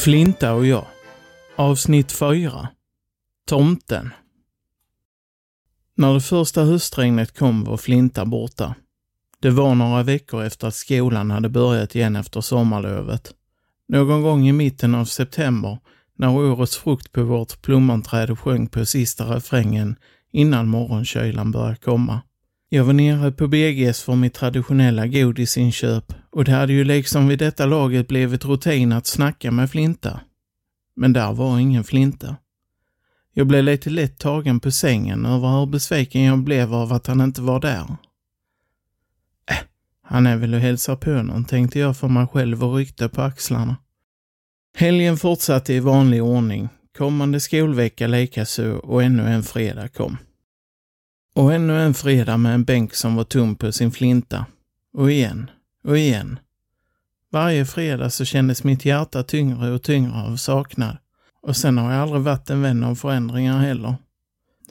Flinta och jag. Avsnitt 4. Tomten. När det första höstregnet kom var Flinta borta. Det var några veckor efter att skolan hade börjat igen efter sommarlovet. Någon gång i mitten av september, när årets frukt på vårt plommonträd sjöng på sista refrängen innan morgonkylan började komma. Jag var nere på BGs för mitt traditionella godisinköp och det hade ju liksom vid detta laget blivit rutin att snacka med Flinta. Men där var ingen Flinta. Jag blev lite lätt tagen på sängen över hur besviken jag blev av att han inte var där. Äh, han är väl och hälsar på någon, tänkte jag för mig själv och ryckte på axlarna. Helgen fortsatte i vanlig ordning, kommande skolvecka likaså och ännu en fredag kom. Och ännu en fredag med en bänk som var tom på sin flinta. Och igen, och igen. Varje fredag så kändes mitt hjärta tyngre och tyngre av saknad. Och sen har jag aldrig varit en vän av förändringar heller.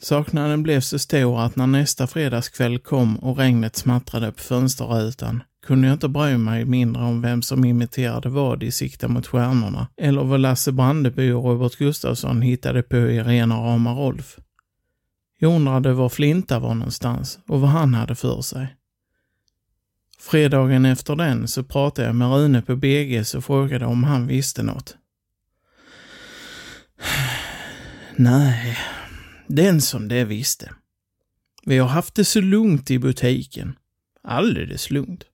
Saknaden blev så stor att när nästa fredagskväll kom och regnet smattrade på fönsterrutan kunde jag inte bry mig mindre om vem som imiterade vad i Sikta mot stjärnorna eller vad Lasse Brandeby och Robert Gustafsson hittade på i rena rama Rolf. Jag undrade var Flinta var någonstans och vad han hade för sig. Fredagen efter den så pratade jag med Rune på BGs och frågade om han visste något. Nej, den som det visste. Vi har haft det så lugnt i butiken. Alldeles lugnt.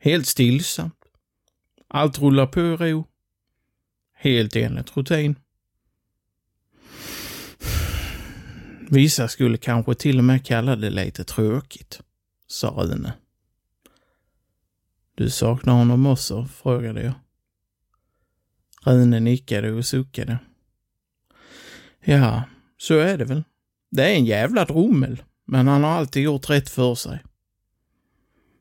Helt stillsamt. Allt rullar på i ro. Helt enligt rutin. Vissa skulle kanske till och med kalla det lite tråkigt, sa Rune. Du saknar honom också? frågade jag. Rune nickade och suckade. Ja, så är det väl. Det är en jävla drommel, men han har alltid gjort rätt för sig.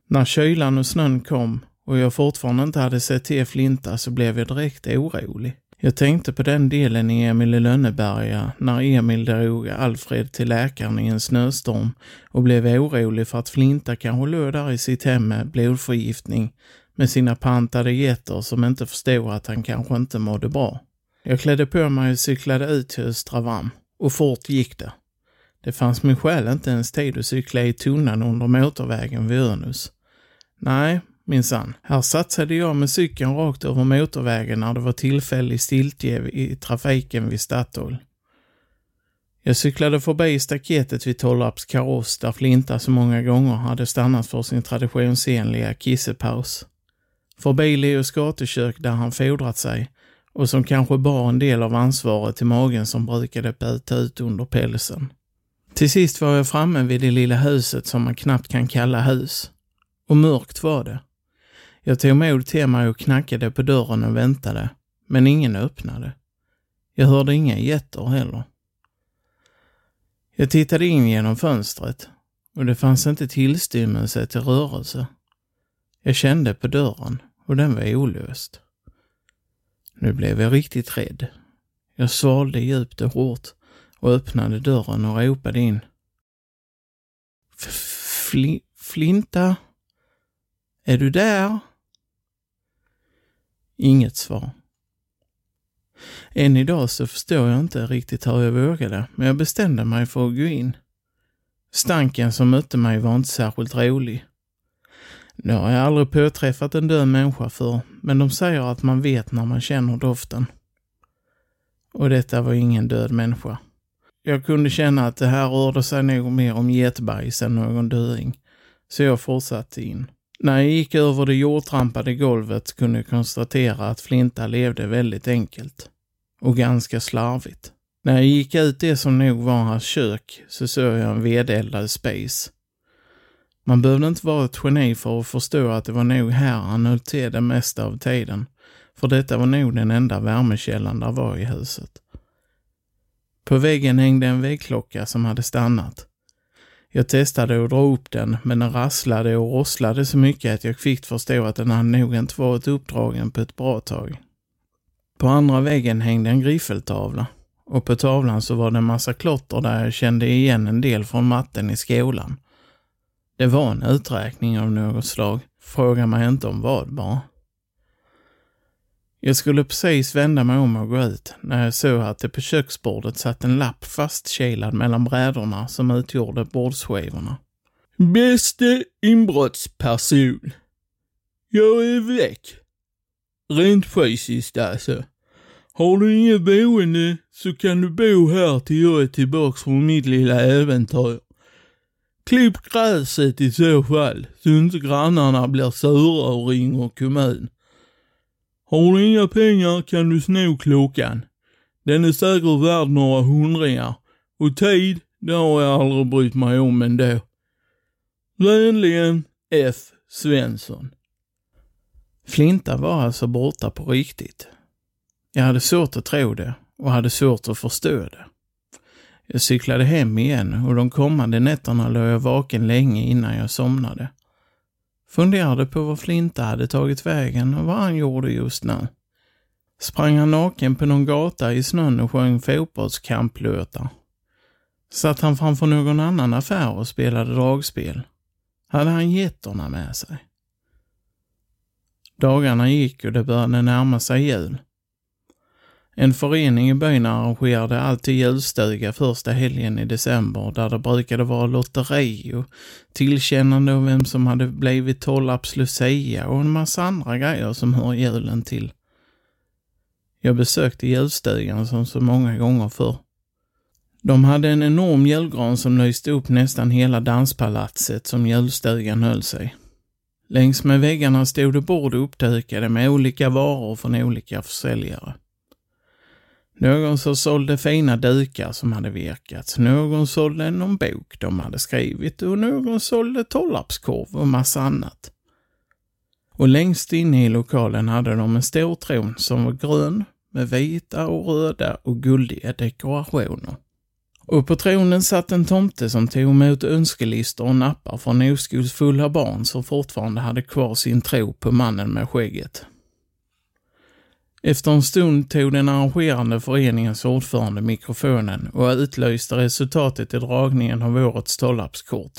När kylan och snön kom och jag fortfarande inte hade sett till Flinta så blev jag direkt orolig. Jag tänkte på den delen i Emil i Lönneberga när Emil drog Alfred till läkaren i en snöstorm och blev orolig för att Flinta kanske låg där i sitt hem med blodförgiftning med sina pantade getter som inte förstod att han kanske inte mådde bra. Jag klädde på mig och cyklade ut till Östra Vam. Och fort gick det. Det fanns min själ inte ens tid att cykla i tunnan under motorvägen vid Önus. Nej, minsann. Här satsade jag med cykeln rakt över motorvägen när det var tillfällig stiltje i trafiken vid Statoil. Jag cyklade förbi staketet vid Tollarps kaross där Flinta så många gånger hade stannat för sin traditionsenliga kissepaus. Förbi Leos gatukök där han fodrat sig och som kanske bar en del av ansvaret till magen som brukade böta ut under pälsen. Till sist var jag framme vid det lilla huset som man knappt kan kalla hus. Och mörkt var det. Jag tog mod till mig och knackade på dörren och väntade, men ingen öppnade. Jag hörde inga getter heller. Jag tittade in genom fönstret och det fanns inte tillstymmelse till rörelse. Jag kände på dörren och den var olöst. Nu blev jag riktigt rädd. Jag svalde djupt och hårt och öppnade dörren och ropade in. Fli Flinta? Är du där? Inget svar. Än idag så förstår jag inte riktigt hur jag vågade, men jag bestämde mig för att gå in. Stanken som mötte mig var inte särskilt rolig. Nu har jag aldrig påträffat en död människa för, men de säger att man vet när man känner doften. Och detta var ingen död människa. Jag kunde känna att det här rörde sig nog mer om getbajs än någon döing, så jag fortsatte in. När jag gick över det jordtrampade golvet kunde jag konstatera att Flinta levde väldigt enkelt. Och ganska slarvigt. När jag gick ut det som nog var hans kök så såg jag en vedeldad space. Man behövde inte vara ett geni för att förstå att det var nog här han höll till det mesta av tiden, för detta var nog den enda värmekällan där var i huset. På väggen hängde en väggklocka som hade stannat. Jag testade att dra upp den, men den rasslade och rosslade så mycket att jag kvickt förstod att den hade nog inte varit uppdragen på ett bra tag. På andra väggen hängde en griffeltavla och på tavlan så var det en massa klotter där jag kände igen en del från matten i skolan. Det var en uträkning av något slag. Fråga mig inte om vad bara. Jag skulle precis vända mig om och gå ut när jag såg att det på köksbordet satt en lapp fastkilad mellan brädorna som utgjorde bordsskivorna. Bäste inbrottsperson. Jag är väck. Rent fysiskt alltså. Har du inget boende så kan du bo här till jag är tillbaks från mitt lilla äventyr. Klipp gräset i så fall, så inte grannarna blir sura och ringer kommun. Har du inga pengar kan du sno klockan. Den är säkert värd några hundringar. Och tid, det har jag aldrig brytt mig om ändå. Vänligen F. Svensson. Flinta var alltså borta på riktigt. Jag hade svårt att tro det och hade svårt att förstå det. Jag cyklade hem igen och de kommande nätterna låg jag vaken länge innan jag somnade. Funderade på var Flinta hade tagit vägen och vad han gjorde just nu. Sprang han naken på någon gata i snön och sjöng fotbollskamplåtar? Satt han framför någon annan affär och spelade dragspel? Hade han getterna med sig? Dagarna gick och det började närma sig jul. En förening i byn arrangerade alltid julstuga första helgen i december där det brukade vara lotteri och tillkännande av vem som hade blivit Tollarps Lucia och en massa andra grejer som hör julen till. Jag besökte julstugan som så många gånger förr. De hade en enorm julgran som lyste upp nästan hela danspalatset som julstugan höll sig. Längs med väggarna stod det bord uppdukade med olika varor från olika försäljare. Någon som sålde fina dukar som hade virkats, någon sålde någon bok de hade skrivit och någon sålde Tollarpskorv och massa annat. Och längst inne i lokalen hade de en stor tron som var grön med vita och röda och guldiga dekorationer. Och på tronen satt en tomte som tog emot önskelistor och nappar från oskuldsfulla barn som fortfarande hade kvar sin tro på mannen med skägget. Efter en stund tog den arrangerande föreningens ordförande mikrofonen och utlyste resultatet i dragningen av årets Tollarpskort.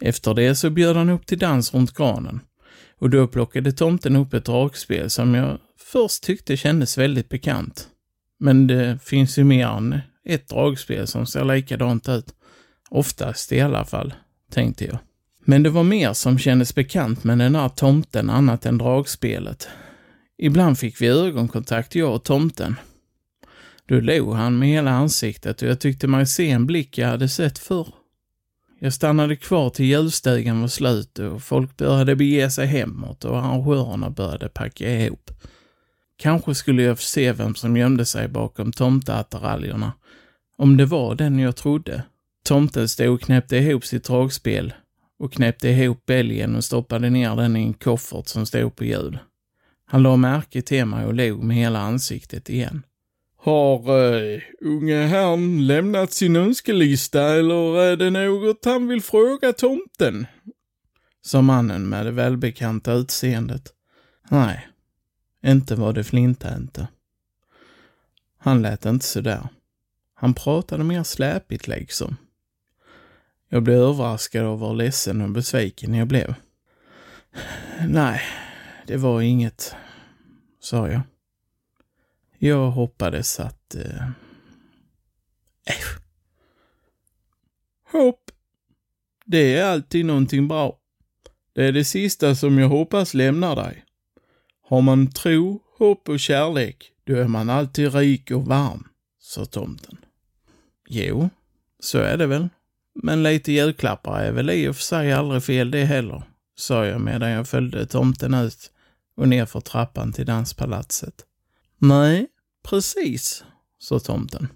Efter det så bjöd han upp till dans runt granen och då plockade tomten upp ett dragspel som jag först tyckte kändes väldigt bekant. Men det finns ju mer än ett dragspel som ser likadant ut. Oftast i alla fall, tänkte jag. Men det var mer som kändes bekant med den här tomten annat än dragspelet. Ibland fick vi ögonkontakt, jag och tomten. Då log han med hela ansiktet och jag tyckte mig se en blick jag hade sett förr. Jag stannade kvar till julstugan var slut och folk började bege sig hemåt och arrangörerna började packa ihop. Kanske skulle jag få se vem som gömde sig bakom tomteattiraljerna. Om det var den jag trodde. Tomten stod och knäppte ihop sitt dragspel och knäppte ihop bälgen och stoppade ner den i en koffert som stod på hjul. Han la märke till mig och log med hela ansiktet igen. Har uh, unge herrn lämnat sin önskelista eller är det något han vill fråga tomten? Sa mannen med det välbekanta utseendet. Nej, inte var det Flinta inte. Han lät inte sådär. Han pratade mer släpigt liksom. Jag blev överraskad över hur ledsen och besviken jag blev. Nej, det var inget, sa jag. Jag hoppades att... Eh... Äh, hopp. Det är alltid någonting bra. Det är det sista som jag hoppas lämnar dig. Har man tro, hopp och kärlek, då är man alltid rik och varm, sa tomten. Jo, så är det väl. Men lite julklappar är väl i och för sig aldrig fel det heller, sa jag medan jag följde tomten ut och nerför trappan till danspalatset. Nej, precis, sa tomten.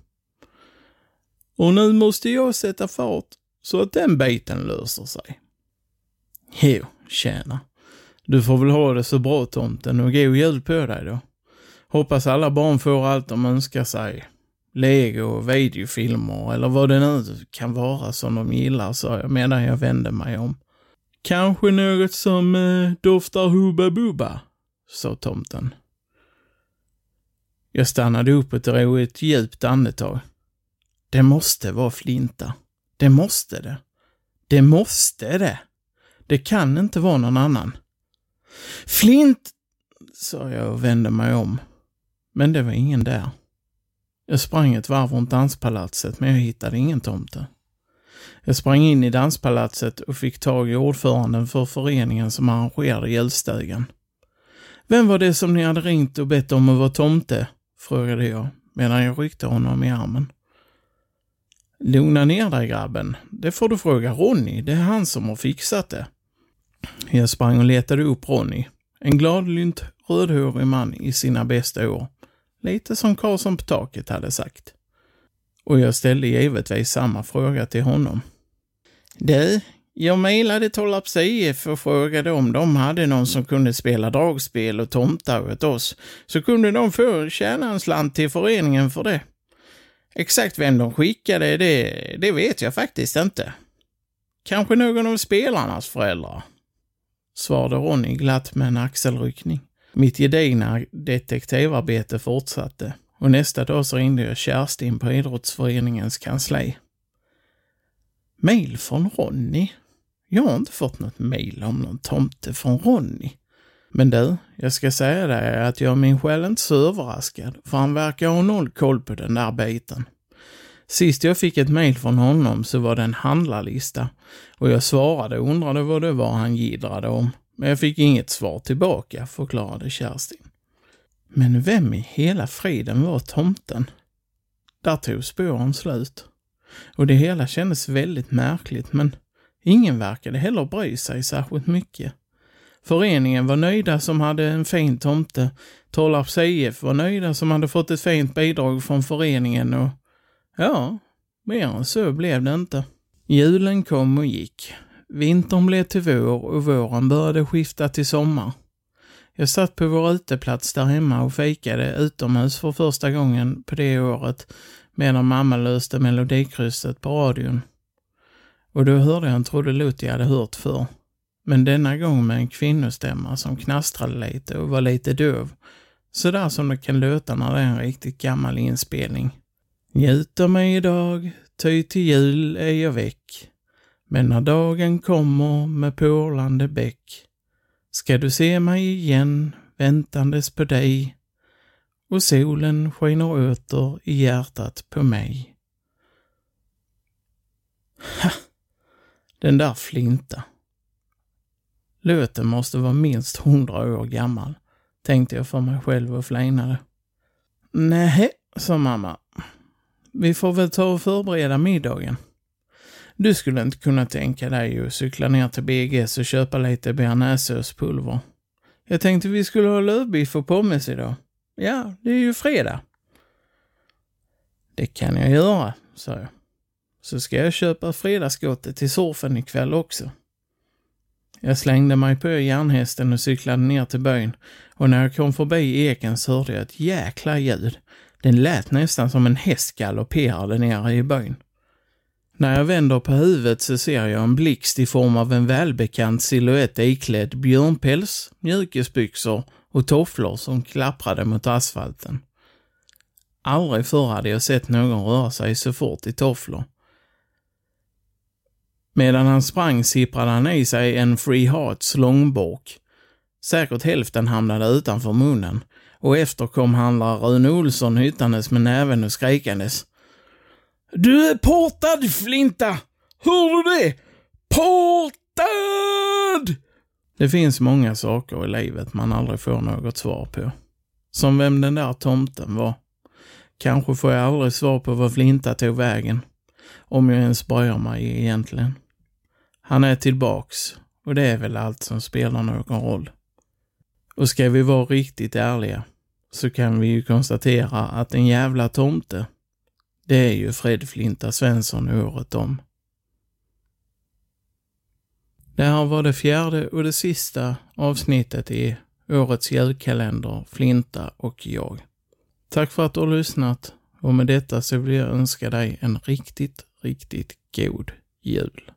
Och nu måste jag sätta fart så att den biten löser sig. Jo, tjena. Du får väl ha det så bra tomten och god jul på dig då. Hoppas alla barn får allt de önskar sig. Lego, videofilmer eller vad det nu kan vara som de gillar, sa jag medan jag vände mig om. Kanske något som eh, doftar Hubba Bubba, sa tomten. Jag stannade upp och drog ett djupt andetag. Det måste vara Flinta. Det måste det. Det måste det. Det kan inte vara någon annan. Flint, sa jag och vände mig om. Men det var ingen där. Jag sprang ett varv runt danspalatset, men jag hittade ingen tomte. Jag sprang in i danspalatset och fick tag i ordföranden för föreningen som arrangerade julstugan. Vem var det som ni hade ringt och bett om att vara tomte? frågade jag medan jag ryckte honom i armen. Lugna ner dig grabben. Det får du fråga Ronny. Det är han som har fixat det. Jag sprang och letade upp Ronny. En gladlynt rödhårig man i sina bästa år. Lite som Karlsson på taket hade sagt. Och jag ställde givetvis samma fråga till honom. Du, jag mejlade Tollarps IF och frågade om de hade någon som kunde spela dragspel och tomtar åt oss, så kunde de få tjäna en slant till föreningen för det. Exakt vem de skickade, det, det vet jag faktiskt inte. Kanske någon av spelarnas föräldrar? Svarade Ronny glatt med en axelryckning. Mitt gedigna detektivarbete fortsatte och nästa dag så ringde jag Kerstin på idrottsföreningens kansli. Mail från Ronny? Jag har inte fått något mail om någon tomte från Ronny. Men du, jag ska säga dig att jag är min själ inte så överraskad, för han verkar ha noll koll på den där biten. Sist jag fick ett mejl från honom så var det en handlarlista och jag svarade och undrade vad det var han gidrade om. Men jag fick inget svar tillbaka, förklarade Kerstin. Men vem i hela friden var tomten? Där tog spåren slut. Och det hela kändes väldigt märkligt, men ingen verkade heller bry sig särskilt mycket. Föreningen var nöjda som hade en fin tomte. Tollarps IF var nöjda som hade fått ett fint bidrag från föreningen och ja, mer än så blev det inte. Julen kom och gick. Vintern blev till vår och våren började skifta till sommar. Jag satt på vår uteplats där hemma och fikade utomhus för första gången på det året medan mamma löste melodikrysset på radion. Och då hörde jag en trudelutt jag hade hört förr. Men denna gång med en kvinnostämma som knastrade lite och var lite döv. Sådär som det kan låta när det är en riktigt gammal inspelning. Njut av mig idag, ty till jul är jag väck. Men när dagen kommer med porlande bäck ska du se mig igen väntandes på dig och solen skiner åter i hjärtat på mig. Ha! Den där Flinta. Låten måste vara minst hundra år gammal, tänkte jag för mig själv och flinade. Nej, sa mamma. Vi får väl ta och förbereda middagen. Du skulle inte kunna tänka dig att cykla ner till BGS och köpa lite bearnaisesåspulver. Jag tänkte vi skulle ha lövbiff och pommes idag. Ja, det är ju fredag. Det kan jag göra, sa jag. Så ska jag köpa fredagsgottet till surfen ikväll också. Jag slängde mig på järnhästen och cyklade ner till byn och när jag kom förbi eken så hörde jag ett jäkla ljud. Den lät nästan som en häst galopperade nere i byn. När jag vänder på huvudet så ser jag en blixt i form av en välbekant siluett iklädd björnpäls, mjukisbyxor och tofflor som klapprade mot asfalten. Aldrig förr hade jag sett någon röra sig så fort i tofflor. Medan han sprang sipprade han i sig en Free Hearts långbork. Säkert hälften hamnade utanför munnen och efter kom handlare Rune Olsson hyttandes med näven och skrikandes. Du är portad, Flinta! Hör du det? Portad! Det finns många saker i livet man aldrig får något svar på. Som vem den där tomten var. Kanske får jag aldrig svar på var Flinta tog vägen. Om jag ens bryr mig egentligen. Han är tillbaks och det är väl allt som spelar någon roll. Och ska vi vara riktigt ärliga så kan vi ju konstatera att en jävla tomte, det är ju Fred Flinta Svensson året om. Det här var det fjärde och det sista avsnittet i årets julkalender Flinta och jag. Tack för att du har lyssnat och med detta så vill jag önska dig en riktigt, riktigt god jul.